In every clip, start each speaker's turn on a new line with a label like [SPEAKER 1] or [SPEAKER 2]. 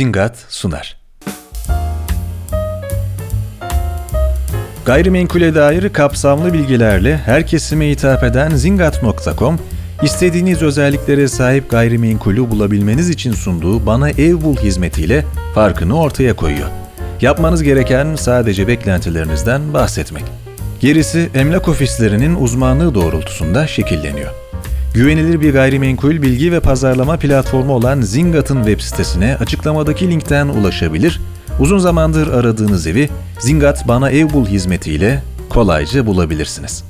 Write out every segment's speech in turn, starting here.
[SPEAKER 1] Zingat sunar. Gayrimenkule dair kapsamlı bilgilerle her kesime hitap eden zingat.com, istediğiniz özelliklere sahip gayrimenkulü bulabilmeniz için sunduğu Bana Ev Bul hizmetiyle farkını ortaya koyuyor. Yapmanız gereken sadece beklentilerinizden bahsetmek. Gerisi emlak ofislerinin uzmanlığı doğrultusunda şekilleniyor. Güvenilir bir gayrimenkul bilgi ve pazarlama platformu olan Zingat'ın web sitesine açıklamadaki linkten ulaşabilir, uzun zamandır aradığınız evi Zingat Bana Ev Bul hizmetiyle kolayca bulabilirsiniz.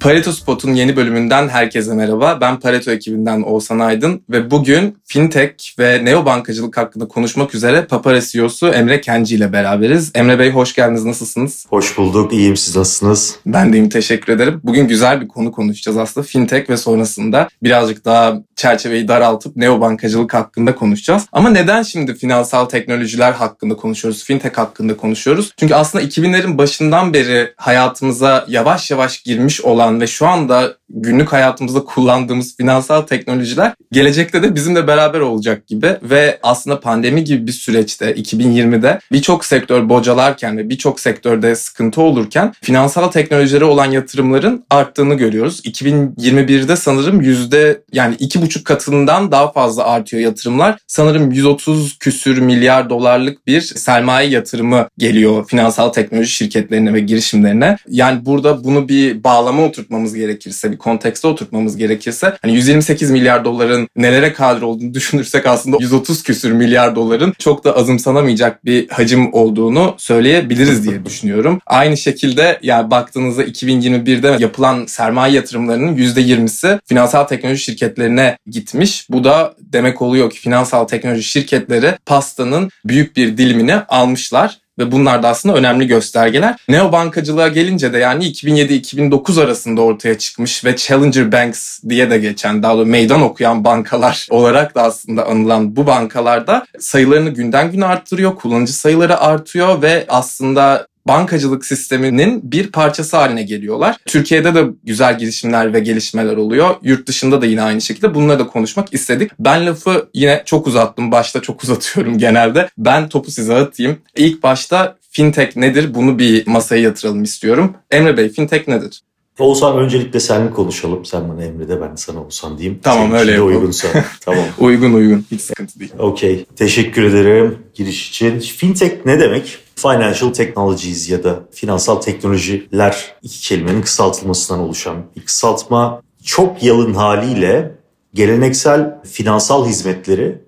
[SPEAKER 2] Pareto Spot'un yeni bölümünden herkese merhaba. Ben Pareto ekibinden Oğuzhan Aydın ve bugün fintech ve neobankacılık hakkında konuşmak üzere Papara CEO'su Emre Kenci ile beraberiz. Emre Bey hoş geldiniz. Nasılsınız?
[SPEAKER 3] Hoş bulduk. İyiyim. Siz nasılsınız?
[SPEAKER 2] Ben deyim. Teşekkür ederim. Bugün güzel bir konu konuşacağız aslında. Fintech ve sonrasında birazcık daha çerçeveyi daraltıp neobankacılık hakkında konuşacağız. Ama neden şimdi finansal teknolojiler hakkında konuşuyoruz? Fintech hakkında konuşuyoruz? Çünkü aslında 2000'lerin başından beri hayatımıza yavaş yavaş girmiş olan olan ve şu anda günlük hayatımızda kullandığımız finansal teknolojiler gelecekte de bizimle beraber olacak gibi ve aslında pandemi gibi bir süreçte 2020'de birçok sektör bocalarken ve birçok sektörde sıkıntı olurken finansal teknolojilere olan yatırımların arttığını görüyoruz. 2021'de sanırım yüzde yani iki buçuk katından daha fazla artıyor yatırımlar. Sanırım 130 küsür milyar dolarlık bir sermaye yatırımı geliyor finansal teknoloji şirketlerine ve girişimlerine. Yani burada bunu bir bağlama oturtmamız gerekirse, bir kontekste oturtmamız gerekirse hani 128 milyar doların nelere kadir olduğunu düşünürsek aslında 130 küsür milyar doların çok da azımsanamayacak bir hacim olduğunu söyleyebiliriz diye düşünüyorum. Aynı şekilde yani baktığınızda 2021'de yapılan sermaye yatırımlarının %20'si finansal teknoloji şirketlerine gitmiş. Bu da demek oluyor ki finansal teknoloji şirketleri pastanın büyük bir dilimini almışlar ve bunlar da aslında önemli göstergeler. Neobankacılığa gelince de yani 2007-2009 arasında ortaya çıkmış ve Challenger Banks diye de geçen daha doğrusu meydan okuyan bankalar olarak da aslında anılan bu bankalarda sayılarını günden güne arttırıyor, kullanıcı sayıları artıyor ve aslında bankacılık sisteminin bir parçası haline geliyorlar. Türkiye'de de güzel girişimler ve gelişmeler oluyor. Yurt dışında da yine aynı şekilde bunları da konuşmak istedik. Ben lafı yine çok uzattım. Başta çok uzatıyorum genelde. Ben topu size atayım. İlk başta fintech nedir? Bunu bir masaya yatıralım istiyorum. Emre Bey fintech nedir?
[SPEAKER 3] Oğuzhan öncelikle seninle konuşalım. Sen bana Emre de ben sana Oğuzhan diyeyim.
[SPEAKER 2] Tamam
[SPEAKER 3] Senin
[SPEAKER 2] öyle yapalım.
[SPEAKER 3] uygunsa. tamam.
[SPEAKER 2] uygun uygun. Hiç sıkıntı değil.
[SPEAKER 3] Okey. Teşekkür ederim giriş için. Fintech ne demek? Financial Technologies ya da finansal teknolojiler iki kelimenin kısaltılmasından oluşan bir kısaltma. Çok yalın haliyle geleneksel finansal hizmetleri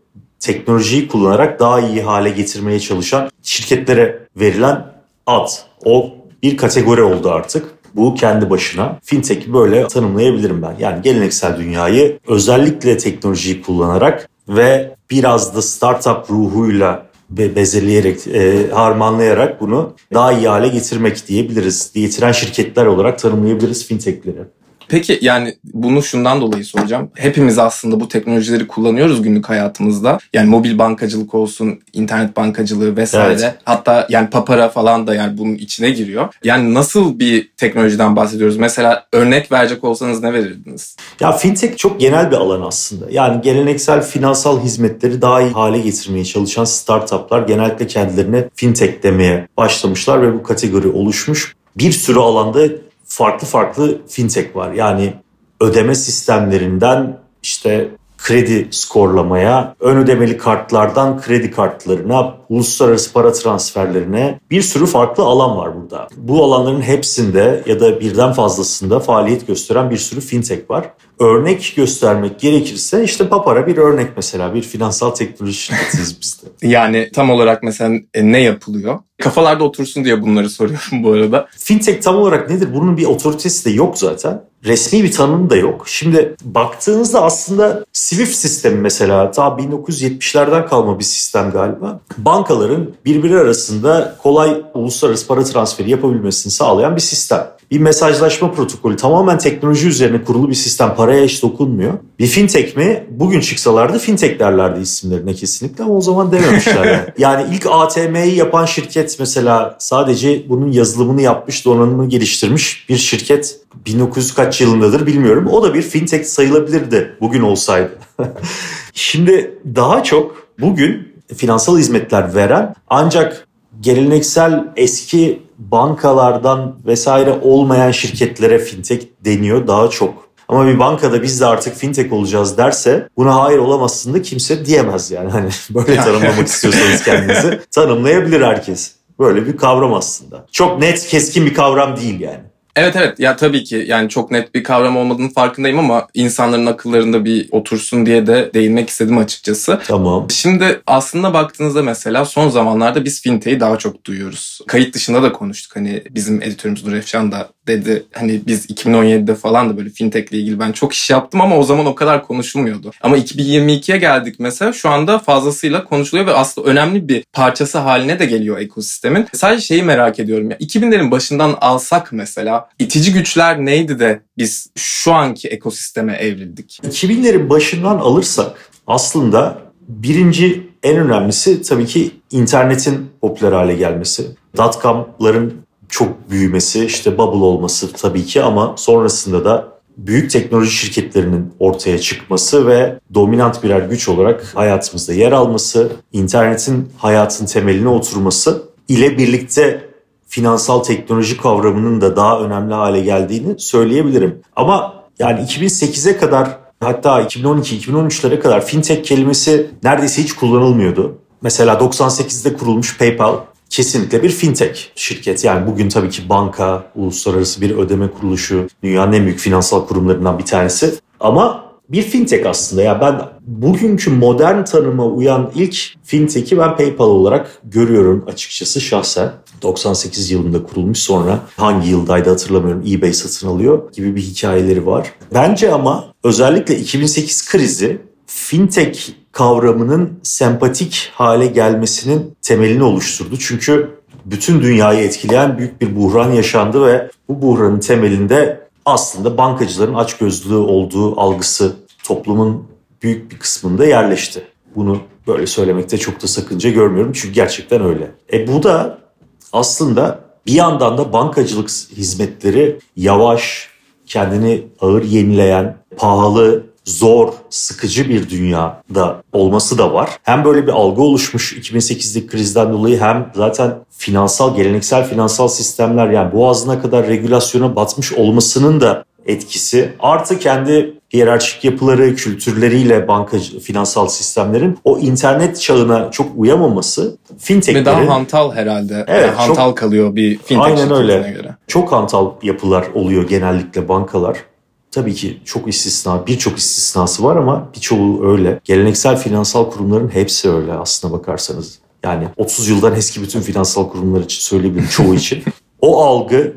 [SPEAKER 3] teknolojiyi kullanarak daha iyi hale getirmeye çalışan şirketlere verilen ad. O bir kategori oldu artık. Bu kendi başına. Fintech'i böyle tanımlayabilirim ben. Yani geleneksel dünyayı özellikle teknolojiyi kullanarak ve biraz da startup ruhuyla be bezeleyerek, e, harmanlayarak bunu daha iyi hale getirmek diyebiliriz. Getiren şirketler olarak tanımlayabiliriz fintechleri.
[SPEAKER 2] Peki yani bunu şundan dolayı soracağım. Hepimiz aslında bu teknolojileri kullanıyoruz günlük hayatımızda. Yani mobil bankacılık olsun, internet bankacılığı vesaire. Evet. Hatta yani papara falan da yani bunun içine giriyor. Yani nasıl bir teknolojiden bahsediyoruz? Mesela örnek verecek olsanız ne verirdiniz?
[SPEAKER 3] Ya fintech çok genel bir alan aslında. Yani geleneksel finansal hizmetleri daha iyi hale getirmeye çalışan startuplar genellikle kendilerine fintech demeye başlamışlar ve bu kategori oluşmuş. Bir sürü alanda farklı farklı fintech var. Yani ödeme sistemlerinden işte kredi skorlamaya, ön ödemeli kartlardan kredi kartlarına, uluslararası para transferlerine bir sürü farklı alan var burada. Bu alanların hepsinde ya da birden fazlasında faaliyet gösteren bir sürü fintech var. Örnek göstermek gerekirse işte Papara bir örnek mesela bir finansal teknoloji şirketiyiz bizde.
[SPEAKER 2] yani tam olarak mesela e, ne yapılıyor? Kafalarda otursun diye bunları soruyorum bu arada.
[SPEAKER 3] Fintech tam olarak nedir? Bunun bir otoritesi de yok zaten. Resmi bir tanımı da yok. Şimdi baktığınızda aslında Swift sistemi mesela ta 1970'lerden kalma bir sistem galiba. Bankaların birbiri arasında kolay uluslararası para transferi yapabilmesini sağlayan bir sistem bir mesajlaşma protokolü tamamen teknoloji üzerine kurulu bir sistem. Paraya hiç dokunmuyor. Bir fintech mi? Bugün çıksalardı fintech derlerdi isimlerine kesinlikle ama o zaman dememişler yani. yani ilk ATM'yi yapan şirket mesela sadece bunun yazılımını yapmış, donanımını geliştirmiş bir şirket 1900 kaç yılındadır bilmiyorum. O da bir fintech sayılabilirdi bugün olsaydı. Şimdi daha çok bugün finansal hizmetler veren ancak geleneksel eski bankalardan vesaire olmayan şirketlere fintech deniyor daha çok. Ama bir bankada biz de artık fintech olacağız derse buna hayır olamazsın da kimse diyemez yani. Hani böyle tanımlamak istiyorsanız kendinizi tanımlayabilir herkes. Böyle bir kavram aslında. Çok net, keskin bir kavram değil yani.
[SPEAKER 2] Evet evet ya tabii ki yani çok net bir kavram olmadığının farkındayım ama insanların akıllarında bir otursun diye de değinmek istedim açıkçası.
[SPEAKER 3] Tamam.
[SPEAKER 2] Şimdi aslında baktığınızda mesela son zamanlarda biz fintech'i daha çok duyuyoruz. Kayıt dışında da konuştuk. Hani bizim editörümüz Nur Efşan da dedi. Hani biz 2017'de falan da böyle fintech ile ilgili ben çok iş yaptım ama o zaman o kadar konuşulmuyordu. Ama 2022'ye geldik mesela şu anda fazlasıyla konuşuluyor ve aslında önemli bir parçası haline de geliyor ekosistemin. Sadece şeyi merak ediyorum ya 2000'lerin başından alsak mesela itici güçler neydi de biz şu anki ekosisteme evrildik?
[SPEAKER 3] 2000'lerin başından alırsak aslında birinci en önemlisi tabii ki internetin popüler hale gelmesi. Dotcom'ların çok büyümesi, işte bubble olması tabii ki ama sonrasında da büyük teknoloji şirketlerinin ortaya çıkması ve dominant birer güç olarak hayatımızda yer alması, internetin hayatın temeline oturması ile birlikte finansal teknoloji kavramının da daha önemli hale geldiğini söyleyebilirim. Ama yani 2008'e kadar hatta 2012-2013'lere kadar fintech kelimesi neredeyse hiç kullanılmıyordu. Mesela 98'de kurulmuş PayPal kesinlikle bir fintech şirket. Yani bugün tabii ki banka, uluslararası bir ödeme kuruluşu, dünyanın en büyük finansal kurumlarından bir tanesi. Ama bir fintech aslında. Ya ben bugünkü modern tanıma uyan ilk fintech'i ben PayPal olarak görüyorum açıkçası şahsen. 98 yılında kurulmuş sonra hangi yıldaydı hatırlamıyorum eBay satın alıyor gibi bir hikayeleri var. Bence ama özellikle 2008 krizi fintech kavramının sempatik hale gelmesinin temelini oluşturdu. Çünkü bütün dünyayı etkileyen büyük bir buhran yaşandı ve bu buhranın temelinde aslında bankacıların açgözlülüğü olduğu algısı toplumun büyük bir kısmında yerleşti. Bunu böyle söylemekte çok da sakınca görmüyorum çünkü gerçekten öyle. E bu da aslında bir yandan da bankacılık hizmetleri yavaş, kendini ağır yenileyen, pahalı, zor, sıkıcı bir dünyada olması da var. Hem böyle bir algı oluşmuş 2008'deki krizden dolayı hem zaten finansal, geleneksel finansal sistemler yani boğazına kadar regülasyona batmış olmasının da etkisi. Artı kendi hiyerarşik yapıları, kültürleriyle bankacı, finansal sistemlerin o internet çağına çok uyamaması fintechlerin...
[SPEAKER 2] Ve daha hantal herhalde.
[SPEAKER 3] Evet,
[SPEAKER 2] yani hantal
[SPEAKER 3] çok,
[SPEAKER 2] kalıyor bir fintech
[SPEAKER 3] aynen öyle.
[SPEAKER 2] göre.
[SPEAKER 3] Çok hantal yapılar oluyor genellikle bankalar. Tabii ki çok istisna, birçok istisnası var ama birçoğu öyle. Geleneksel finansal kurumların hepsi öyle aslına bakarsanız. Yani 30 yıldan eski bütün finansal kurumlar için söyleyebilirim çoğu için. O algı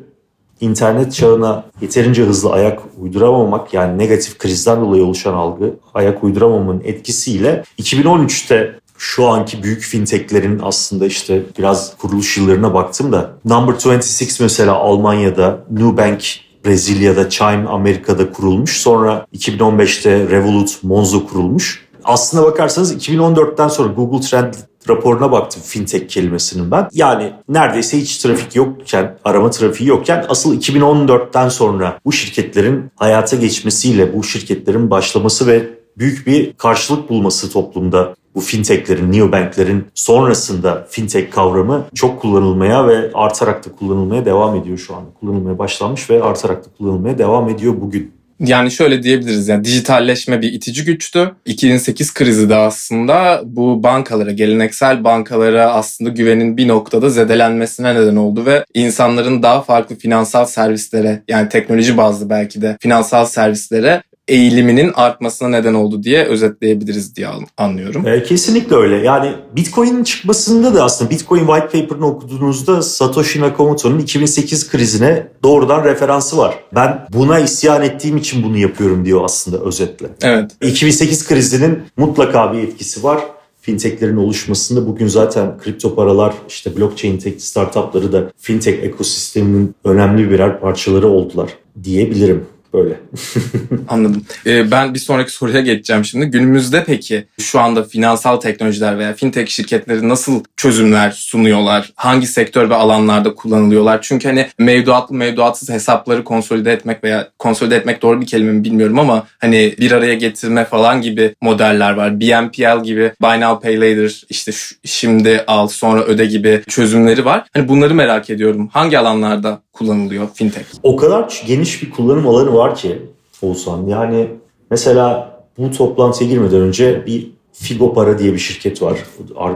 [SPEAKER 3] internet çağına yeterince hızlı ayak uyduramamak yani negatif krizden dolayı oluşan algı ayak uyduramamanın etkisiyle 2013'te şu anki büyük fintechlerin aslında işte biraz kuruluş yıllarına baktım da Number 26 mesela Almanya'da, Nubank Brezilya'da, Chime Amerika'da kurulmuş. Sonra 2015'te Revolut, Monzo kurulmuş. Aslına bakarsanız 2014'ten sonra Google Trend raporuna baktım fintech kelimesinin ben. Yani neredeyse hiç trafik yokken, arama trafiği yokken asıl 2014'ten sonra bu şirketlerin hayata geçmesiyle bu şirketlerin başlaması ve büyük bir karşılık bulması toplumda bu fintechlerin, neobanklerin sonrasında fintech kavramı çok kullanılmaya ve artarak da kullanılmaya devam ediyor şu anda. Kullanılmaya başlanmış ve artarak da kullanılmaya devam ediyor bugün.
[SPEAKER 2] Yani şöyle diyebiliriz yani dijitalleşme bir itici güçtü. 2008 krizi de aslında bu bankalara, geleneksel bankalara aslında güvenin bir noktada zedelenmesine neden oldu ve insanların daha farklı finansal servislere yani teknoloji bazlı belki de finansal servislere eğiliminin artmasına neden oldu diye özetleyebiliriz diye anlıyorum.
[SPEAKER 3] E, kesinlikle öyle. Yani Bitcoin'in çıkmasında da aslında Bitcoin white paper'ını okuduğunuzda Satoshi Nakamoto'nun 2008 krizine doğrudan referansı var. Ben buna isyan ettiğim için bunu yapıyorum diyor aslında özetle.
[SPEAKER 2] Evet.
[SPEAKER 3] 2008 krizinin mutlaka bir etkisi var fintechlerin oluşmasında bugün zaten kripto paralar işte blockchain tech startupları da fintech ekosisteminin önemli birer parçaları oldular diyebilirim. Böyle.
[SPEAKER 2] Anladım. Ee, ben bir sonraki soruya geçeceğim şimdi. Günümüzde peki şu anda finansal teknolojiler veya fintech şirketleri nasıl çözümler sunuyorlar? Hangi sektör ve alanlarda kullanılıyorlar? Çünkü hani mevduatlı mevduatsız hesapları konsolide etmek veya konsolide etmek doğru bir kelime mi bilmiyorum ama hani bir araya getirme falan gibi modeller var. BNPL gibi Buy Now Pay Later işte şimdi al sonra öde gibi çözümleri var. Hani bunları merak ediyorum. Hangi alanlarda kullanılıyor fintech?
[SPEAKER 3] O kadar geniş bir kullanım alanı var ki Oğuzhan. Yani mesela bu toplantıya girmeden önce bir Figo Para diye bir şirket var.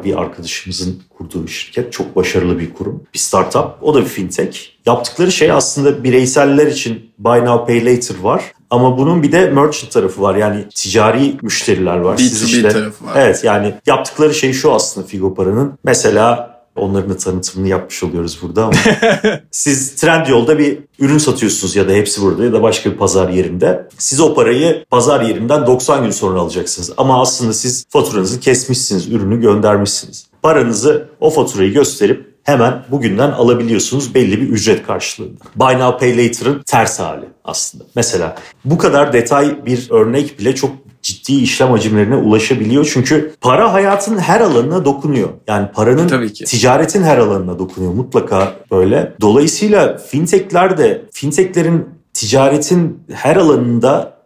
[SPEAKER 3] Bir arkadaşımızın kurduğu bir şirket. Çok başarılı bir kurum. Bir startup. O da bir fintech. Yaptıkları şey aslında bireyseller için Buy Now Pay Later var. Ama bunun bir de merchant tarafı var. Yani ticari müşteriler var.
[SPEAKER 2] B2B işte, tarafı var.
[SPEAKER 3] Evet yani yaptıkları şey şu aslında Figo Para'nın. Mesela Onların da tanıtımını yapmış oluyoruz burada ama siz Trendyol'da bir ürün satıyorsunuz ya da hepsi burada ya da başka bir pazar yerinde. Siz o parayı pazar yerinden 90 gün sonra alacaksınız. Ama aslında siz faturanızı kesmişsiniz, ürünü göndermişsiniz. Paranızı o faturayı gösterip hemen bugünden alabiliyorsunuz belli bir ücret karşılığında. Buy Now Pay Later'ın ters hali aslında. Mesela bu kadar detay bir örnek bile çok ciddi işlem hacimlerine ulaşabiliyor. Çünkü para hayatın her alanına dokunuyor. Yani paranın Tabii ki. ticaretin her alanına dokunuyor mutlaka böyle. Dolayısıyla fintechler de fintechlerin ticaretin her alanında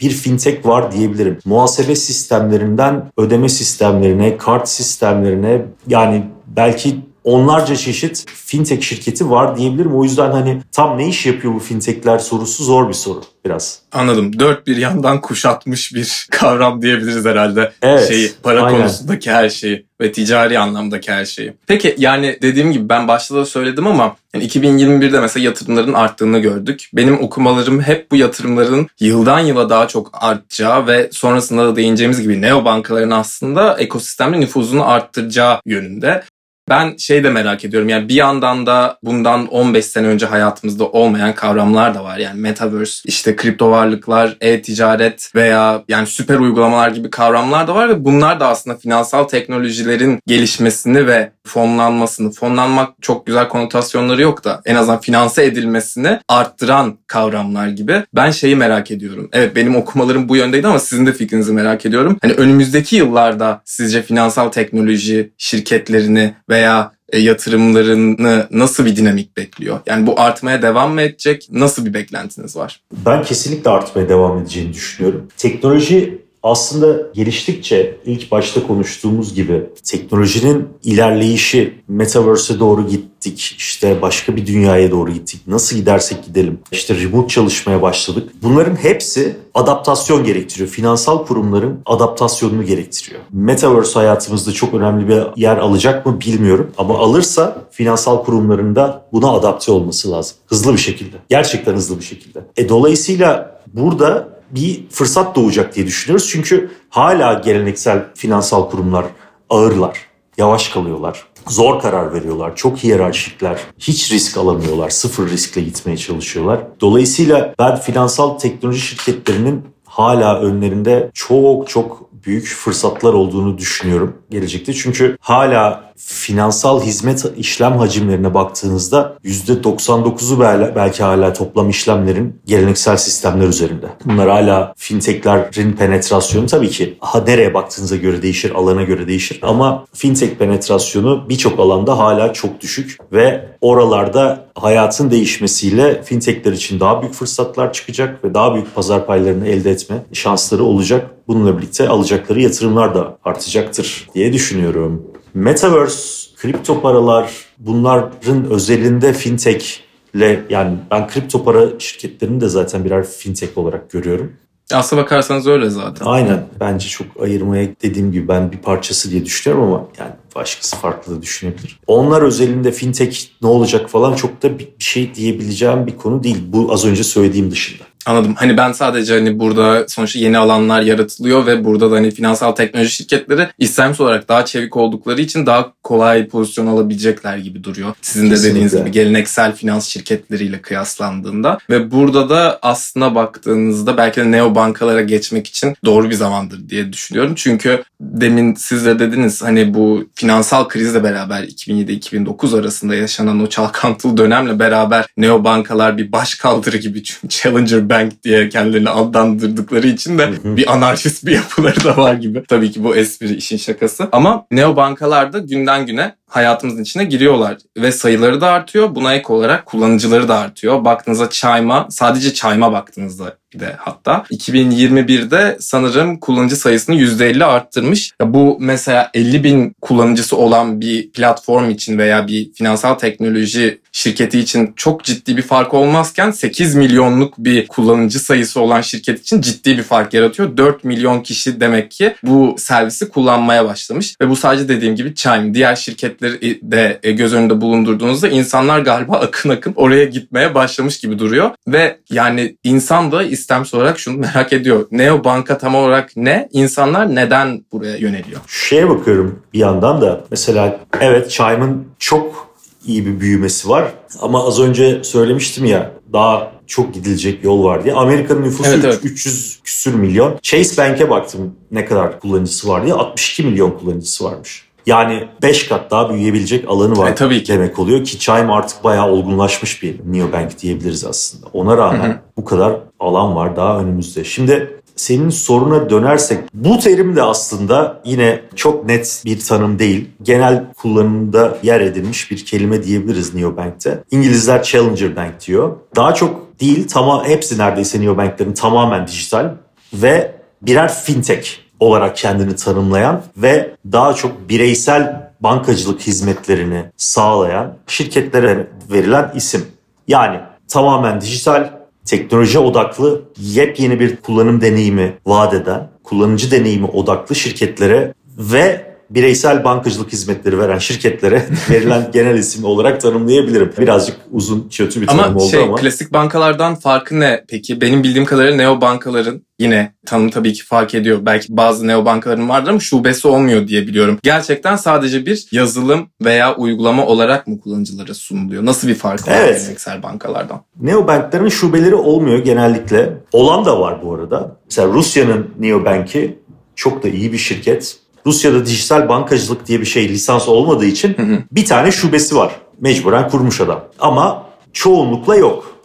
[SPEAKER 3] bir fintech var diyebilirim. Muhasebe sistemlerinden ödeme sistemlerine, kart sistemlerine yani belki onlarca çeşit fintech şirketi var diyebilirim. O yüzden hani tam ne iş yapıyor bu fintechler sorusu zor bir soru biraz.
[SPEAKER 2] Anladım. Dört bir yandan kuşatmış bir kavram diyebiliriz herhalde. Evet. Şeyi, para aynen. konusundaki her şeyi ve ticari anlamdaki her şeyi. Peki yani dediğim gibi ben başta da söyledim ama yani 2021'de mesela yatırımların arttığını gördük. Benim okumalarım hep bu yatırımların yıldan yıla daha çok artacağı ve sonrasında da değineceğimiz gibi neobankaların aslında ekosistemde nüfuzunu arttıracağı yönünde. Ben şey de merak ediyorum yani bir yandan da bundan 15 sene önce hayatımızda olmayan kavramlar da var. Yani metaverse, işte kripto varlıklar, e-ticaret veya yani süper uygulamalar gibi kavramlar da var ve bunlar da aslında finansal teknolojilerin gelişmesini ve fonlanmasını, fonlanmak çok güzel konotasyonları yok da en azından finanse edilmesini arttıran kavramlar gibi. Ben şeyi merak ediyorum. Evet benim okumalarım bu yöndeydi ama sizin de fikrinizi merak ediyorum. Hani önümüzdeki yıllarda sizce finansal teknoloji şirketlerini veya e, yatırımlarını nasıl bir dinamik bekliyor? Yani bu artmaya devam mı edecek? Nasıl bir beklentiniz var?
[SPEAKER 3] Ben kesinlikle artmaya devam edeceğini düşünüyorum. Teknoloji aslında geliştikçe ilk başta konuştuğumuz gibi teknolojinin ilerleyişi metaverse'e doğru gittik. işte başka bir dünyaya doğru gittik. Nasıl gidersek gidelim. İşte remote çalışmaya başladık. Bunların hepsi adaptasyon gerektiriyor. Finansal kurumların adaptasyonunu gerektiriyor. Metaverse hayatımızda çok önemli bir yer alacak mı bilmiyorum. Ama alırsa finansal kurumlarında buna adapte olması lazım. Hızlı bir şekilde. Gerçekten hızlı bir şekilde. E dolayısıyla burada bir fırsat doğacak diye düşünüyoruz. Çünkü hala geleneksel finansal kurumlar ağırlar, yavaş kalıyorlar, zor karar veriyorlar, çok hiyerarşikler, hiç risk alamıyorlar, sıfır riskle gitmeye çalışıyorlar. Dolayısıyla ben finansal teknoloji şirketlerinin hala önlerinde çok çok büyük fırsatlar olduğunu düşünüyorum gelecekte. Çünkü hala finansal hizmet işlem hacimlerine baktığınızda %99'u belki hala toplam işlemlerin geleneksel sistemler üzerinde. Bunlar hala fintechlerin penetrasyonu tabii ki ha nereye baktığınıza göre değişir, alana göre değişir ama fintech penetrasyonu birçok alanda hala çok düşük ve oralarda hayatın değişmesiyle fintechler için daha büyük fırsatlar çıkacak ve daha büyük pazar paylarını elde etme şansları olacak. Bununla birlikte alacakları yatırımlar da artacaktır diye düşünüyorum. Metaverse, kripto paralar bunların özelinde fintech ile yani ben kripto para şirketlerini de zaten birer fintech olarak görüyorum.
[SPEAKER 2] Aslına bakarsanız öyle zaten.
[SPEAKER 3] Aynen. Bence çok ayırmaya dediğim gibi ben bir parçası diye düşünüyorum ama yani başkası farklı da düşünebilir. Onlar özelinde fintech ne olacak falan çok da bir şey diyebileceğim bir konu değil. Bu az önce söylediğim dışında.
[SPEAKER 2] Anladım. Hani ben sadece hani burada sonuçta yeni alanlar yaratılıyor ve burada da hani finansal teknoloji şirketleri istemsiz olarak daha çevik oldukları için daha kolay pozisyon alabilecekler gibi duruyor. Sizin de dediğiniz gibi geleneksel finans şirketleriyle kıyaslandığında ve burada da aslına baktığınızda belki de neo bankalara geçmek için doğru bir zamandır diye düşünüyorum. Çünkü demin siz de dediniz hani bu finansal krizle beraber 2007-2009 arasında yaşanan o çalkantılı dönemle beraber neo bankalar bir baş kaldırı gibi Challenger Bank diye kendilerini adlandırdıkları için de bir anarşist bir yapıları da var gibi. Tabii ki bu espri işin şakası. Ama neobankalar da günden güne hayatımızın içine giriyorlar ve sayıları da artıyor. Buna ek olarak kullanıcıları da artıyor. Baktığınızda Chime sadece Chime'a baktığınızda de hatta 2021'de sanırım kullanıcı sayısını %50 arttırmış. Ya bu mesela 50 bin kullanıcısı olan bir platform için veya bir finansal teknoloji şirketi için çok ciddi bir fark olmazken 8 milyonluk bir kullanıcı sayısı olan şirket için ciddi bir fark yaratıyor. 4 milyon kişi demek ki bu servisi kullanmaya başlamış ve bu sadece dediğim gibi Chime. Diğer şirketleri de göz önünde bulundurduğunuzda insanlar galiba akın akın oraya gitmeye başlamış gibi duruyor ve yani insan da istemsiz olarak şunu merak ediyor. Neo banka tam olarak ne? İnsanlar neden buraya yöneliyor?
[SPEAKER 3] Şeye bakıyorum bir yandan da mesela evet Chime'ın çok iyi bir büyümesi var. Ama az önce söylemiştim ya daha çok gidilecek yol var diye. Amerika'nın nüfusu
[SPEAKER 2] evet, evet.
[SPEAKER 3] 300 küsür milyon. Chase Bank'e baktım ne kadar kullanıcısı var diye 62 milyon kullanıcısı varmış. Yani 5 kat daha büyüyebilecek alanı var
[SPEAKER 2] e, tabii ki.
[SPEAKER 3] demek oluyor ki Chime artık bayağı olgunlaşmış bir neobank diyebiliriz aslında. Ona rağmen hı hı. bu kadar alan var daha önümüzde. Şimdi senin soruna dönersek bu terim de aslında yine çok net bir tanım değil. Genel kullanımda yer edilmiş bir kelime diyebiliriz neobank'te. İngilizler Challenger Bank diyor. Daha çok değil, tamam hepsi neredeyse neobanklerin tamamen dijital ve birer fintech olarak kendini tanımlayan ve daha çok bireysel bankacılık hizmetlerini sağlayan şirketlere verilen isim. Yani tamamen dijital, teknoloji odaklı, yepyeni bir kullanım deneyimi vaat eden, kullanıcı deneyimi odaklı şirketlere ve bireysel bankacılık hizmetleri veren şirketlere verilen genel isim olarak tanımlayabilirim. Birazcık uzun, kötü bir tanım
[SPEAKER 2] ama
[SPEAKER 3] oldu
[SPEAKER 2] şey,
[SPEAKER 3] ama.
[SPEAKER 2] Klasik bankalardan farkı ne peki? Benim bildiğim kadarıyla neo bankaların yine tanım tabii ki fark ediyor. Belki bazı neo bankaların vardır ama şubesi olmuyor diye biliyorum. Gerçekten sadece bir yazılım veya uygulama olarak mı kullanıcılara sunuluyor? Nasıl bir fark var
[SPEAKER 3] Evet.
[SPEAKER 2] geleneksel bankalardan?
[SPEAKER 3] Neobankların şubeleri olmuyor genellikle. Olan da var bu arada. Mesela Rusya'nın Neobank'i çok da iyi bir şirket. Rusya'da dijital bankacılık diye bir şey lisans olmadığı için bir tane şubesi var. Mecburen kurmuş adam. Ama çoğunlukla yok.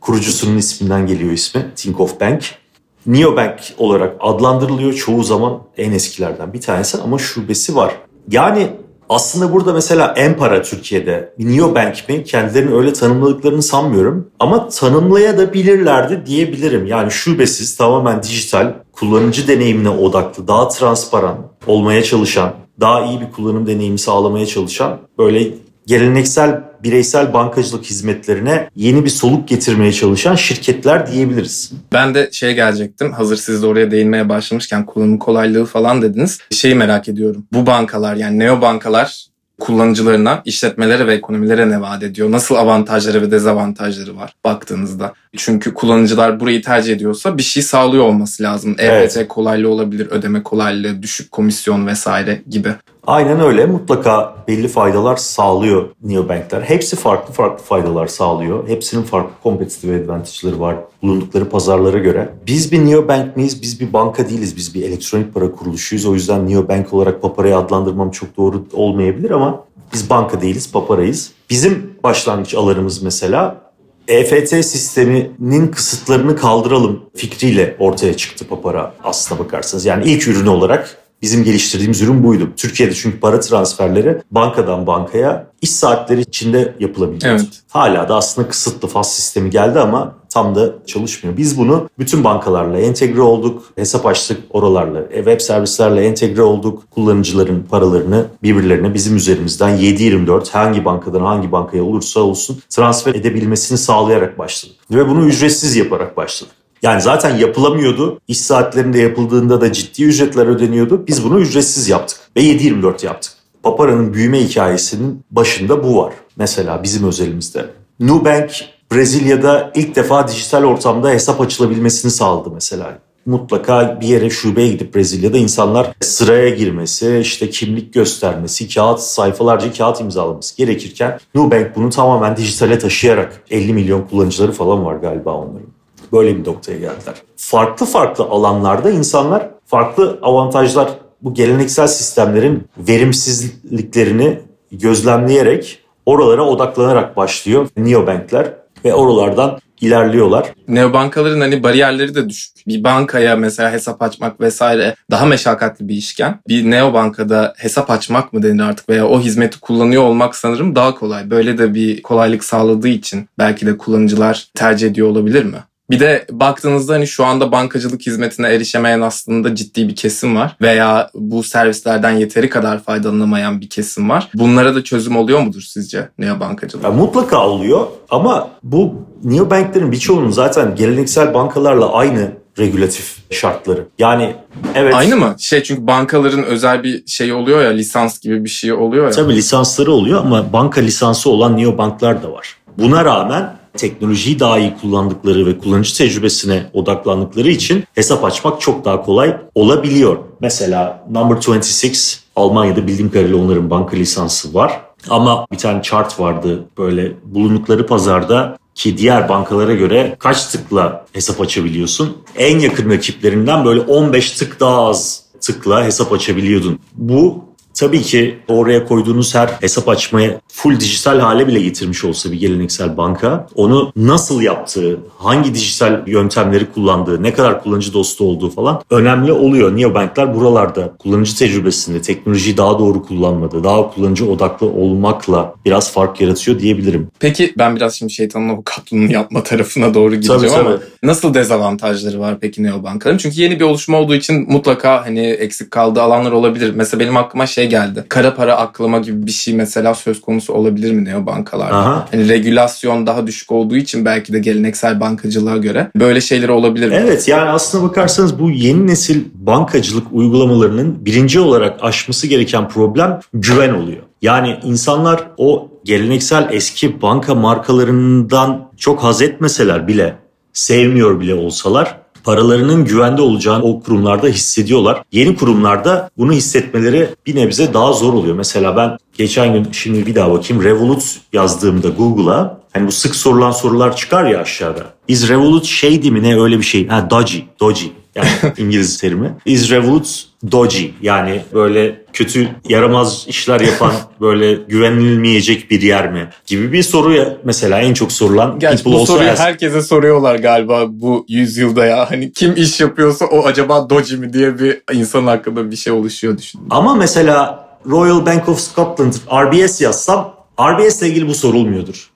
[SPEAKER 3] Kurucusunun isminden geliyor ismi. Tinkoff Bank. Neobank olarak adlandırılıyor çoğu zaman en eskilerden bir tanesi ama şubesi var. Yani aslında burada mesela Empara Türkiye'de bir Neobank mi kendilerini öyle tanımladıklarını sanmıyorum. Ama tanımlayabilirlerdi diyebilirim. Yani şubesiz tamamen dijital, kullanıcı deneyimine odaklı, daha transparan olmaya çalışan, daha iyi bir kullanım deneyimi sağlamaya çalışan böyle geleneksel bireysel bankacılık hizmetlerine yeni bir soluk getirmeye çalışan şirketler diyebiliriz.
[SPEAKER 2] Ben de şeye gelecektim. Hazır siz de oraya değinmeye başlamışken kullanım kolaylığı falan dediniz. Şeyi merak ediyorum. Bu bankalar yani neo bankalar kullanıcılarına, işletmelere ve ekonomilere ne vaat ediyor? Nasıl avantajları ve dezavantajları var baktığınızda? Çünkü kullanıcılar burayı tercih ediyorsa bir şey sağlıyor olması lazım.
[SPEAKER 3] Evet.
[SPEAKER 2] kolaylığı olabilir, ödeme kolaylığı, düşük komisyon vesaire gibi.
[SPEAKER 3] Aynen öyle. Mutlaka belli faydalar sağlıyor neobankler. Hepsi farklı farklı faydalar sağlıyor. Hepsinin farklı competitive advantage'ları var bulundukları pazarlara göre. Biz bir neobank miyiz? Biz bir banka değiliz. Biz bir elektronik para kuruluşuyuz. O yüzden neobank olarak Papara'yı adlandırmam çok doğru olmayabilir ama biz banka değiliz, Papara'yız. Bizim başlangıç alanımız mesela EFT sisteminin kısıtlarını kaldıralım fikriyle ortaya çıktı Papara aslına bakarsanız. Yani ilk ürünü olarak bizim geliştirdiğimiz ürün buydu. Türkiye'de çünkü para transferleri bankadan bankaya iş saatleri içinde yapılabiliyor.
[SPEAKER 2] Evet.
[SPEAKER 3] Hala da aslında kısıtlı faz sistemi geldi ama tam da çalışmıyor. Biz bunu bütün bankalarla entegre olduk. Hesap açtık oralarla. e, Web servislerle entegre olduk. Kullanıcıların paralarını birbirlerine bizim üzerimizden 7-24 hangi bankadan hangi bankaya olursa olsun transfer edebilmesini sağlayarak başladık. Ve bunu ücretsiz yaparak başladık. Yani zaten yapılamıyordu. İş saatlerinde yapıldığında da ciddi ücretler ödeniyordu. Biz bunu ücretsiz yaptık ve 7-24 yaptık. Papara'nın büyüme hikayesinin başında bu var. Mesela bizim özelimizde. Nubank Brezilya'da ilk defa dijital ortamda hesap açılabilmesini sağladı mesela. Mutlaka bir yere şubeye gidip Brezilya'da insanlar sıraya girmesi, işte kimlik göstermesi, kağıt sayfalarca kağıt imzalaması gerekirken Nubank bunu tamamen dijitale taşıyarak 50 milyon kullanıcıları falan var galiba onların. Böyle bir noktaya geldiler. Farklı farklı alanlarda insanlar farklı avantajlar bu geleneksel sistemlerin verimsizliklerini gözlemleyerek oralara odaklanarak başlıyor neobankler. ve oralardan ilerliyorlar.
[SPEAKER 2] Neobankaların hani bariyerleri de düşük. Bir bankaya mesela hesap açmak vesaire daha meşakkatli bir işken bir neobankada hesap açmak mı denir artık veya o hizmeti kullanıyor olmak sanırım daha kolay. Böyle de bir kolaylık sağladığı için belki de kullanıcılar tercih ediyor olabilir mi? Bir de baktığınızda hani şu anda bankacılık hizmetine erişemeyen aslında ciddi bir kesim var veya bu servislerden yeteri kadar faydalanamayan bir kesim var. Bunlara da çözüm oluyor mudur sizce neobankacılık?
[SPEAKER 3] Ya mutlaka oluyor ama bu neobanklerin birçoğunun zaten geleneksel bankalarla aynı regülatif şartları. Yani evet.
[SPEAKER 2] Aynı mı? Şey çünkü bankaların özel bir şey oluyor ya lisans gibi bir şey oluyor ya.
[SPEAKER 3] Tabii lisansları oluyor ama banka lisansı olan neobanklar da var. Buna rağmen teknolojiyi daha iyi kullandıkları ve kullanıcı tecrübesine odaklandıkları için hesap açmak çok daha kolay olabiliyor. Mesela Number 26 Almanya'da bildiğim kadarıyla onların banka lisansı var. Ama bir tane chart vardı böyle bulundukları pazarda ki diğer bankalara göre kaç tıkla hesap açabiliyorsun? En yakın rakiplerinden böyle 15 tık daha az tıkla hesap açabiliyordun. Bu Tabii ki oraya koyduğunuz her hesap açmaya full dijital hale bile getirmiş olsa bir geleneksel banka onu nasıl yaptığı, hangi dijital yöntemleri kullandığı, ne kadar kullanıcı dostu olduğu falan önemli oluyor. Neobanklar buralarda kullanıcı tecrübesinde teknolojiyi daha doğru kullanmadı, daha kullanıcı odaklı olmakla biraz fark yaratıyor diyebilirim.
[SPEAKER 2] Peki ben biraz şimdi şeytanın avukatlığını yapma tarafına doğru gideceğim
[SPEAKER 3] tabii,
[SPEAKER 2] ama
[SPEAKER 3] tabii.
[SPEAKER 2] nasıl dezavantajları var peki neobankaların? Çünkü yeni bir oluşma olduğu için mutlaka hani eksik kaldığı alanlar olabilir. Mesela benim aklıma şey geldi. Kara para aklama gibi bir şey mesela söz konusu olabilir mi neobankalarda?
[SPEAKER 3] Aha.
[SPEAKER 2] Hani regülasyon daha düşük olduğu için belki de geleneksel bankacılığa göre böyle şeyler olabilir mi?
[SPEAKER 3] Evet yani aslına bakarsanız bu yeni nesil bankacılık uygulamalarının birinci olarak aşması gereken problem güven oluyor. Yani insanlar o geleneksel eski banka markalarından çok haz etmeseler bile, sevmiyor bile olsalar paralarının güvende olacağını o kurumlarda hissediyorlar. Yeni kurumlarda bunu hissetmeleri bir nebze daha zor oluyor. Mesela ben geçen gün şimdi bir daha bakayım Revolut yazdığımda Google'a hani bu sık sorulan sorular çıkar ya aşağıda. Is Revolut şey mi ne öyle bir şey? Ha dodgy, dodgy. Yani İngiliz terimi. Is Revolut dodgy yani böyle kötü yaramaz işler yapan böyle güvenilmeyecek bir yer mi gibi bir soruya mesela en çok sorulan
[SPEAKER 2] Gerçi bu soruyu
[SPEAKER 3] ask.
[SPEAKER 2] herkese soruyorlar galiba bu yüzyılda ya. Hani kim iş yapıyorsa o acaba Doji mi diye bir insan hakkında bir şey oluşuyor düşün.
[SPEAKER 3] Ama mesela Royal Bank of Scotland RBS yazsam RBS ile ilgili bu sorulmuyordur.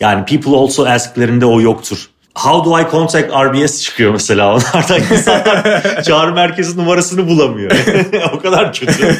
[SPEAKER 3] Yani people also ask'lerinde o yoktur. How do I contact RBS çıkıyor mesela onlardan insanlar çağrı merkezi numarasını bulamıyor. o kadar kötü.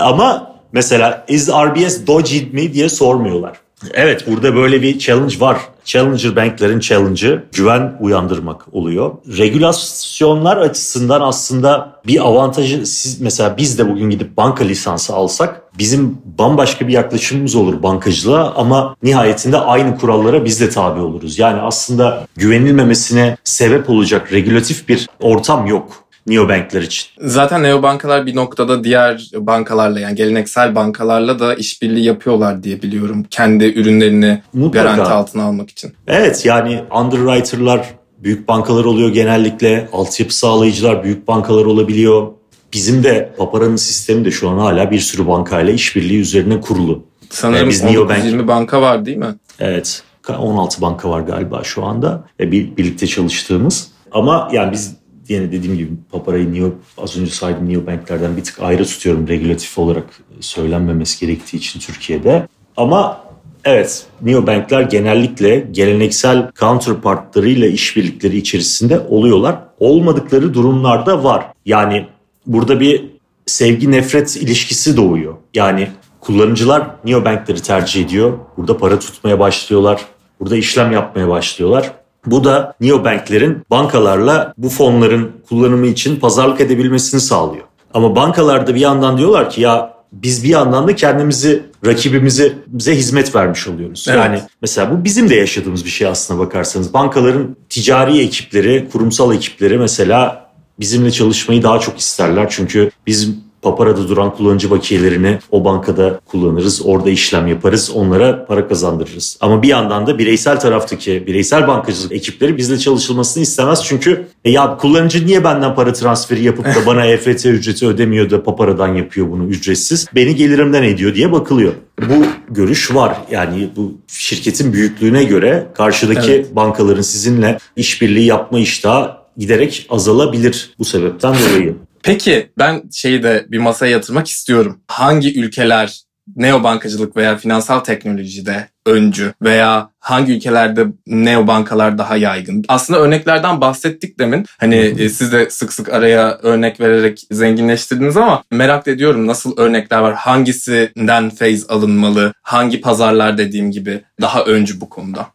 [SPEAKER 3] Ama mesela is RBS dodgy mi diye sormuyorlar. Evet burada böyle bir challenge var. Challenger banklerin challenge'ı güven uyandırmak oluyor. Regülasyonlar açısından aslında bir avantajı siz mesela biz de bugün gidip banka lisansı alsak bizim bambaşka bir yaklaşımımız olur bankacılığa ama nihayetinde aynı kurallara biz de tabi oluruz. Yani aslında güvenilmemesine sebep olacak regülatif bir ortam yok neobankler için.
[SPEAKER 2] Zaten neobankalar bir noktada diğer bankalarla yani geleneksel bankalarla da işbirliği yapıyorlar diye biliyorum. Kendi ürünlerini
[SPEAKER 3] Mutlaka.
[SPEAKER 2] garanti altına almak için.
[SPEAKER 3] Evet yani underwriter'lar büyük bankalar oluyor genellikle. Altyapı sağlayıcılar büyük bankalar olabiliyor. Bizim de Papara'nın sistemi de şu an hala bir sürü bankayla işbirliği üzerine kurulu.
[SPEAKER 2] Sanırım
[SPEAKER 3] biz neobank-
[SPEAKER 2] 19-20 banka var değil mi?
[SPEAKER 3] Evet 16 banka var galiba şu anda ve bir, birlikte çalıştığımız. Ama yani biz yine dediğim gibi Papara'yı Neo, az önce saydığım neobanklerden bir tık ayrı tutuyorum regülatif olarak söylenmemesi gerektiği için Türkiye'de. Ama evet neobankler genellikle geleneksel counterpartlarıyla işbirlikleri içerisinde oluyorlar. Olmadıkları durumlarda var. Yani burada bir sevgi nefret ilişkisi doğuyor. Yani kullanıcılar neobankleri tercih ediyor. Burada para tutmaya başlıyorlar. Burada işlem yapmaya başlıyorlar. Bu da neobanklerin bankalarla bu fonların kullanımı için pazarlık edebilmesini sağlıyor. Ama bankalarda bir yandan diyorlar ki ya biz bir yandan da kendimizi rakibimize bize hizmet vermiş oluyoruz.
[SPEAKER 2] Evet.
[SPEAKER 3] Yani mesela bu bizim de yaşadığımız bir şey aslına bakarsanız. Bankaların ticari ekipleri, kurumsal ekipleri mesela bizimle çalışmayı daha çok isterler. Çünkü biz Papara'da duran kullanıcı bakiyelerini o bankada kullanırız. Orada işlem yaparız. Onlara para kazandırırız. Ama bir yandan da bireysel taraftaki bireysel bankacılık ekipleri bizle çalışılmasını istemez. Çünkü e ya kullanıcı niye benden para transferi yapıp da bana EFT ücreti ödemiyor da Papara'dan yapıyor bunu ücretsiz? Beni gelirimden ediyor diye bakılıyor. Bu görüş var. Yani bu şirketin büyüklüğüne göre karşıdaki
[SPEAKER 2] Evet.
[SPEAKER 3] bankaların sizinle işbirliği yapma iştahı giderek azalabilir bu sebepten dolayı.
[SPEAKER 2] Peki ben şeyi de bir masaya yatırmak istiyorum. Hangi ülkeler neobankacılık veya finansal teknolojide öncü veya hangi ülkelerde neobankalar daha yaygın? Aslında örneklerden bahsettik demin. Hani e, siz de sık sık araya örnek vererek zenginleştirdiniz ama merak ediyorum nasıl örnekler var? Hangisinden feyz alınmalı? Hangi pazarlar dediğim gibi daha öncü bu konuda?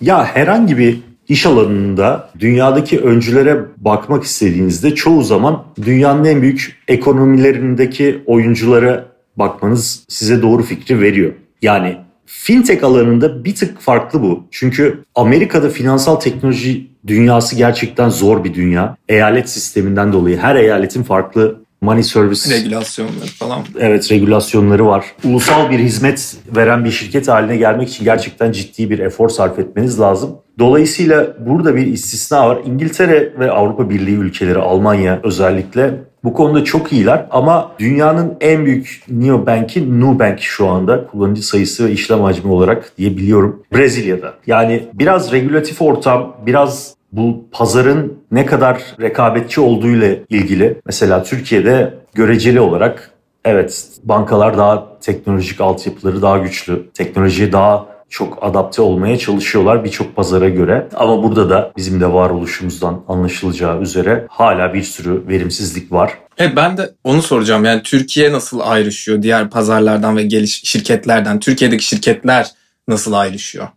[SPEAKER 3] Ya herhangi bir iş alanında dünyadaki öncülere bakmak istediğinizde çoğu zaman dünyanın en büyük ekonomilerindeki oyunculara bakmanız size doğru fikri veriyor. Yani fintech alanında bir tık farklı bu. Çünkü Amerika'da finansal teknoloji dünyası gerçekten zor bir dünya. Eyalet sisteminden dolayı her eyaletin farklı money service
[SPEAKER 2] Regülasyonları falan.
[SPEAKER 3] Evet regülasyonları var. Ulusal bir hizmet veren bir şirket haline gelmek için gerçekten ciddi bir efor sarf etmeniz lazım. Dolayısıyla burada bir istisna var. İngiltere ve Avrupa Birliği ülkeleri, Almanya özellikle bu konuda çok iyiler ama dünyanın en büyük neobank'i Nubank şu anda kullanıcı sayısı ve işlem hacmi olarak diyebiliyorum Brezilya'da. Yani biraz regülatif ortam, biraz bu pazarın ne kadar rekabetçi olduğuyla ilgili. Mesela Türkiye'de göreceli olarak evet bankalar daha teknolojik altyapıları daha güçlü, teknolojiye daha çok adapte olmaya çalışıyorlar birçok pazara göre. Ama burada da bizim de varoluşumuzdan anlaşılacağı üzere hala bir sürü verimsizlik var.
[SPEAKER 2] Evet ben de onu soracağım. Yani Türkiye nasıl ayrışıyor diğer pazarlardan ve geliş şirketlerden? Türkiye'deki şirketler nasıl ayrışıyor?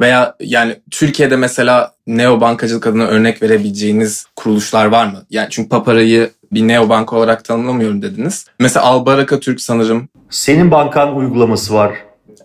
[SPEAKER 2] Veya yani Türkiye'de mesela neobankacılık adına örnek verebileceğiniz kuruluşlar var mı? Yani çünkü Papara'yı bir neobanka olarak tanımlamıyorum dediniz. Mesela Albaraka Türk sanırım.
[SPEAKER 3] Senin bankan uygulaması var.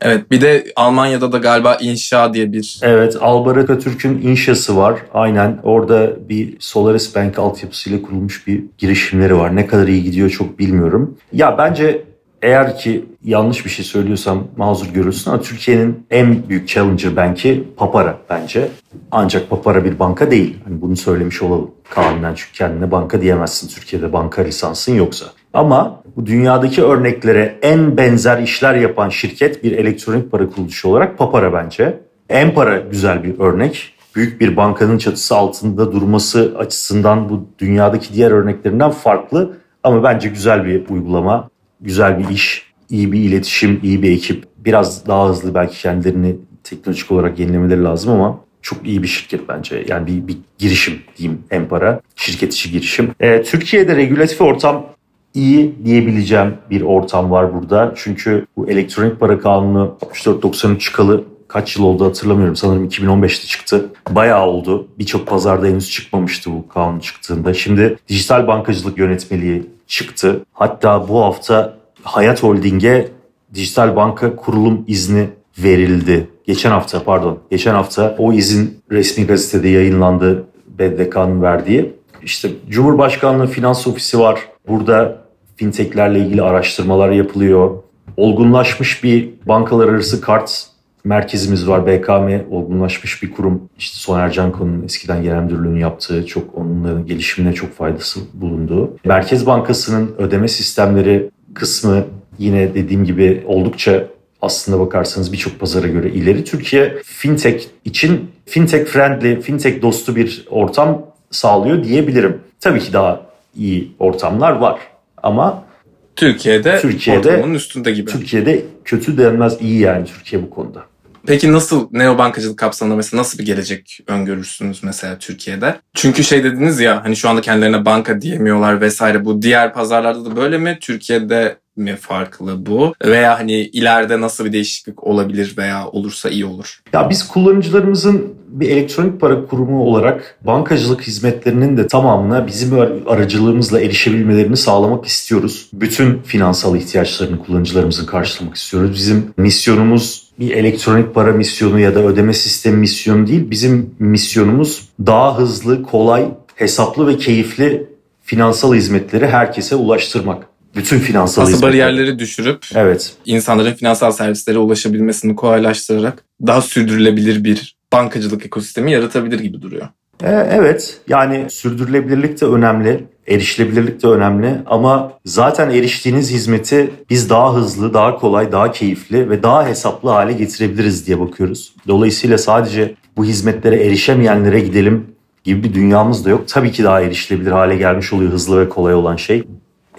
[SPEAKER 2] Evet bir de Almanya'da da galiba İnşa diye bir
[SPEAKER 3] Evet, Albaraka Türk'ün inşası var. Aynen orada bir Solaris Bank altyapısıyla kurulmuş bir girişimleri var. Ne kadar iyi gidiyor çok bilmiyorum. Ya bence eğer ki yanlış bir şey söylüyorsam mazur görülsün ama Türkiye'nin en büyük challenger banki Papara bence. Ancak Papara bir banka değil. Hani bunu söylemiş olalım. Kanunen çünkü kendine banka diyemezsin Türkiye'de banka lisansın yoksa. Ama bu dünyadaki örneklere en benzer işler yapan şirket bir elektronik para kuruluşu olarak Papara bence. Empara güzel bir örnek. Büyük bir bankanın çatısı altında durması açısından bu dünyadaki diğer örneklerinden farklı. Ama bence güzel bir uygulama, güzel bir iş, iyi bir iletişim, iyi bir ekip. Biraz daha hızlı belki kendilerini teknolojik olarak yenilemeleri lazım ama çok iyi bir şirket bence. Yani bir, bir girişim diyeyim Empara. Şirket içi girişim. Ee, Türkiye'de regülatif ortam iyi diyebileceğim bir ortam var burada. Çünkü bu elektronik para kanunu 64-93 çıkalı kaç yıl oldu hatırlamıyorum. Sanırım 2015'te çıktı. Bayağı oldu. Birçok pazarda henüz çıkmamıştı bu kanun çıktığında. Şimdi dijital bankacılık yönetmeliği çıktı. Hatta bu hafta Hayat Holding'e dijital banka kurulum izni verildi. Geçen hafta pardon. Geçen hafta o izin resmi gazetede yayınlandı. BDK'nın verdiği. İşte Cumhurbaşkanlığı Finans Ofisi var. Burada fintechlerle ilgili araştırmalar yapılıyor. Olgunlaşmış bir bankalar arası kart merkezimiz var. BKM olgunlaşmış bir kurum. İşte Soner Canko'nun eskiden genel müdürlüğünü yaptığı çok onların gelişimine çok faydası bulunduğu. Merkez Bankası'nın ödeme sistemleri kısmı yine dediğim gibi oldukça aslında bakarsanız birçok pazara göre ileri. Türkiye fintech için fintech friendly, fintech dostu bir ortam sağlıyor diyebilirim. Tabii ki daha iyi ortamlar var ama
[SPEAKER 2] Türkiye'de,
[SPEAKER 3] Türkiye'de-
[SPEAKER 2] ortalamanın üstünde gibi.
[SPEAKER 3] Türkiye'de kötü denmez iyi yani Türkiye bu konuda.
[SPEAKER 2] Peki nasıl neobankacılık kapsamında mesela nasıl bir gelecek öngörürsünüz mesela Türkiye'de? Çünkü şey dediniz ya hani şu anda kendilerine banka diyemiyorlar vesaire. Bu diğer pazarlarda da böyle mi? Türkiye'de mi farklı bu? Veya hani ileride nasıl bir değişiklik olabilir veya olursa iyi olur?
[SPEAKER 3] Ya biz kullanıcılarımızın bir elektronik para kurumu olarak bankacılık hizmetlerinin de tamamına bizim aracılığımızla erişebilmelerini sağlamak istiyoruz. Bütün finansal ihtiyaçlarını kullanıcılarımızın karşılamak istiyoruz. Bizim misyonumuz bir elektronik para misyonu ya da ödeme sistemi misyonu değil. Bizim misyonumuz daha hızlı, kolay, hesaplı ve keyifli finansal hizmetleri herkese ulaştırmak. Bütün finansal
[SPEAKER 2] Aslında
[SPEAKER 3] hizmetler-
[SPEAKER 2] bariyerleri düşürüp
[SPEAKER 3] Evet.
[SPEAKER 2] insanların finansal servislere ulaşabilmesini kolaylaştırarak daha sürdürülebilir bir bankacılık ekosistemi yaratabilir gibi duruyor.
[SPEAKER 3] E, Evet yani sürdürülebilirlik de önemli, erişilebilirlik de önemli ama zaten eriştiğiniz hizmeti biz daha hızlı, daha kolay, daha keyifli ve daha hesaplı hale getirebiliriz diye bakıyoruz. Dolayısıyla sadece bu hizmetlere erişemeyenlere gidelim gibi bir dünyamız da yok. Tabii ki daha erişilebilir hale gelmiş oluyor hızlı ve kolay olan şey.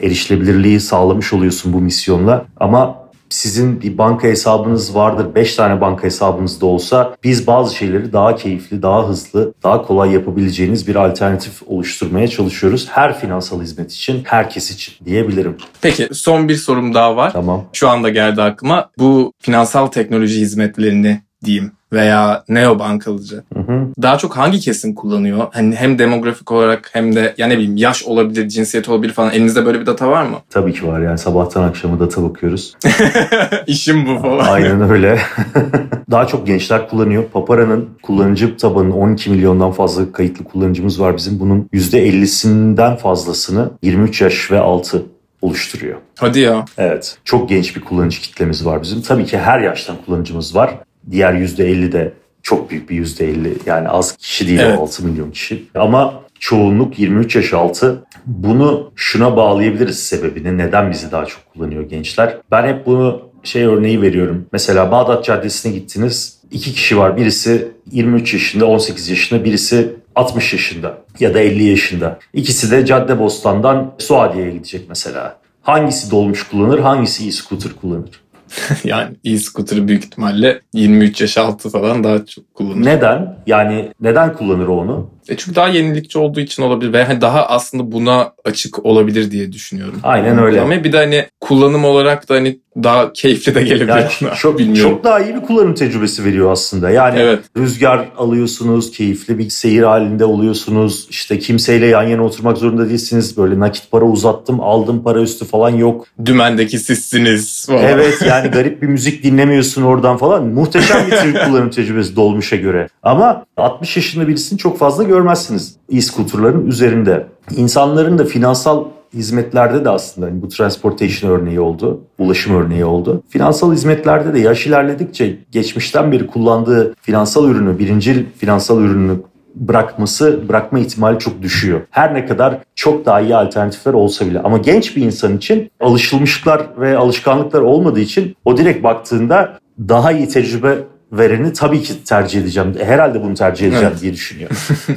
[SPEAKER 3] Erişilebilirliği sağlamış oluyorsun bu misyonla ama sizin bir banka hesabınız vardır. 5 tane banka hesabınız da olsa biz bazı şeyleri daha keyifli, daha hızlı, daha kolay yapabileceğiniz bir alternatif oluşturmaya çalışıyoruz. Her finansal hizmet için, herkes için diyebilirim.
[SPEAKER 2] Peki son bir sorum daha var.
[SPEAKER 3] Tamam.
[SPEAKER 2] Şu anda geldi aklıma. Bu finansal teknoloji hizmetlerini diyeyim veya neobankalıcı.
[SPEAKER 3] Hı hı.
[SPEAKER 2] Daha çok hangi kesim kullanıyor? Hani hem demografik olarak hem de ya ne bileyim yaş olabilir, cinsiyet olabilir falan. Elinizde böyle bir data var mı?
[SPEAKER 3] Tabii ki var yani sabahtan akşama data bakıyoruz.
[SPEAKER 2] İşim bu falan.
[SPEAKER 3] Aynen öyle. Daha çok gençler kullanıyor. Papara'nın kullanıcı tabanının 12 milyondan fazla kayıtlı kullanıcımız var bizim. Bunun %50'sinden fazlasını 23 yaş ve altı oluşturuyor.
[SPEAKER 2] Hadi ya.
[SPEAKER 3] Evet. Çok genç bir kullanıcı kitlemiz var bizim. Tabii ki her yaştan kullanıcımız var. Diğer %50 de çok büyük bir %50. Yani az kişi değil
[SPEAKER 2] Evet.
[SPEAKER 3] o 6 milyon kişi. Ama çoğunluk 23 yaş altı. Bunu şuna bağlayabiliriz sebebini. Neden bizi daha çok kullanıyor gençler? Ben hep bunu şey örneği veriyorum. Mesela Bağdat Caddesi'ne gittiniz. İki kişi var. Birisi 23 yaşında, 18 yaşında. Birisi 60 yaşında ya da 50 yaşında. İkisi de Caddebostan'dan Suadiye'ye gidecek mesela. Hangisi dolmuş kullanır, hangisi e-scooter kullanır?
[SPEAKER 2] yani e-scooter'ı büyük ihtimalle 23 yaş altı falan daha çok kullanır.
[SPEAKER 3] Neden? Yani neden kullanır onu?
[SPEAKER 2] E çünkü daha yenilikçi olduğu için olabilir ve hani daha aslında buna açık olabilir diye düşünüyorum.
[SPEAKER 3] Aynen öyle.
[SPEAKER 2] Ama bir de hani kullanım olarak da hani daha keyifli de gelebilir.
[SPEAKER 3] Yani
[SPEAKER 2] ona.
[SPEAKER 3] çok,
[SPEAKER 2] bilmiyorum.
[SPEAKER 3] çok daha iyi bir kullanım tecrübesi veriyor aslında. Yani
[SPEAKER 2] Evet.
[SPEAKER 3] rüzgar alıyorsunuz, keyifli bir seyir halinde oluyorsunuz. İşte kimseyle yan yana oturmak zorunda değilsiniz. Böyle nakit para uzattım, aldım para üstü falan yok.
[SPEAKER 2] Dümendeki sizsiniz falan.
[SPEAKER 3] Evet yani garip bir müzik dinlemiyorsun oradan falan. Muhteşem bir kullanım tecrübesi dolmuşa göre. Ama 60 yaşında birisini çok fazla görmezsiniz e-scooterların üzerinde. İnsanların da finansal hizmetlerde de aslında hani bu transportation örneği oldu, ulaşım örneği oldu. Finansal hizmetlerde de yaş ilerledikçe geçmişten beri kullandığı finansal ürünü, birincil finansal ürünü bırakması, bırakma ihtimali çok düşüyor. Her ne kadar çok daha iyi alternatifler olsa bile. Ama genç bir insan için alışılmışlıklar ve alışkanlıklar olmadığı için o direkt baktığında daha iyi tecrübe vereni tabii ki tercih edeceğim. Herhalde bunu tercih edeceğim
[SPEAKER 2] Evet.
[SPEAKER 3] diye düşünüyor.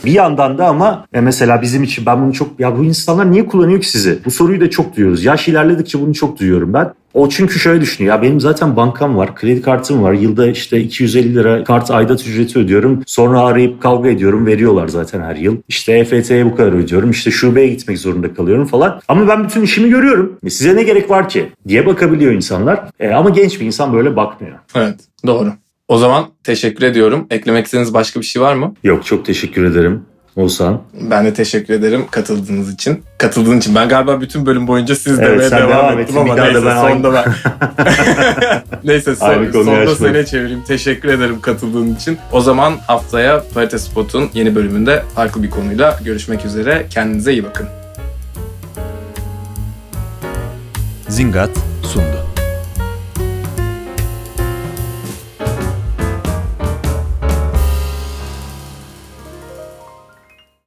[SPEAKER 3] bir yandan da ama e, mesela bizim için ben bunu çok ya bu insanlar niye kullanıyor ki sizi? Bu soruyu da çok duyuyoruz. Yaş ilerledikçe bunu çok duyuyorum ben. O çünkü şöyle düşünüyor. Ya benim zaten bankam var, kredi kartım var. Yılda işte 250 lira kart aidat ücreti ödüyorum. Sonra arayıp kavga ediyorum. Veriyorlar zaten her yıl. İşte EFT'ye bu kadar ödüyorum. İşte şubeye gitmek zorunda kalıyorum falan. Ama ben bütün işimi görüyorum. E size ne gerek var ki? diye bakabiliyor insanlar. E, ama genç bir insan böyle bakmıyor.
[SPEAKER 2] Evet doğru. O zaman teşekkür ediyorum. Eklemek istediğiniz başka bir şey var mı?
[SPEAKER 3] Yok çok teşekkür ederim. Oğuzhan.
[SPEAKER 2] Ben de teşekkür ederim katıldığınız için. Katıldığın için. Ben galiba bütün bölüm boyunca siz
[SPEAKER 3] Evet,
[SPEAKER 2] demeye devam,
[SPEAKER 3] devam
[SPEAKER 2] ettim ama neyse
[SPEAKER 3] ben
[SPEAKER 2] sonda ben. neyse son, sonda seni çevireyim. Teşekkür ederim katıldığın için. O zaman haftaya Parite Spot'un yeni bölümünde farklı bir konuyla görüşmek üzere. Kendinize iyi bakın.
[SPEAKER 1] Zingat sundu.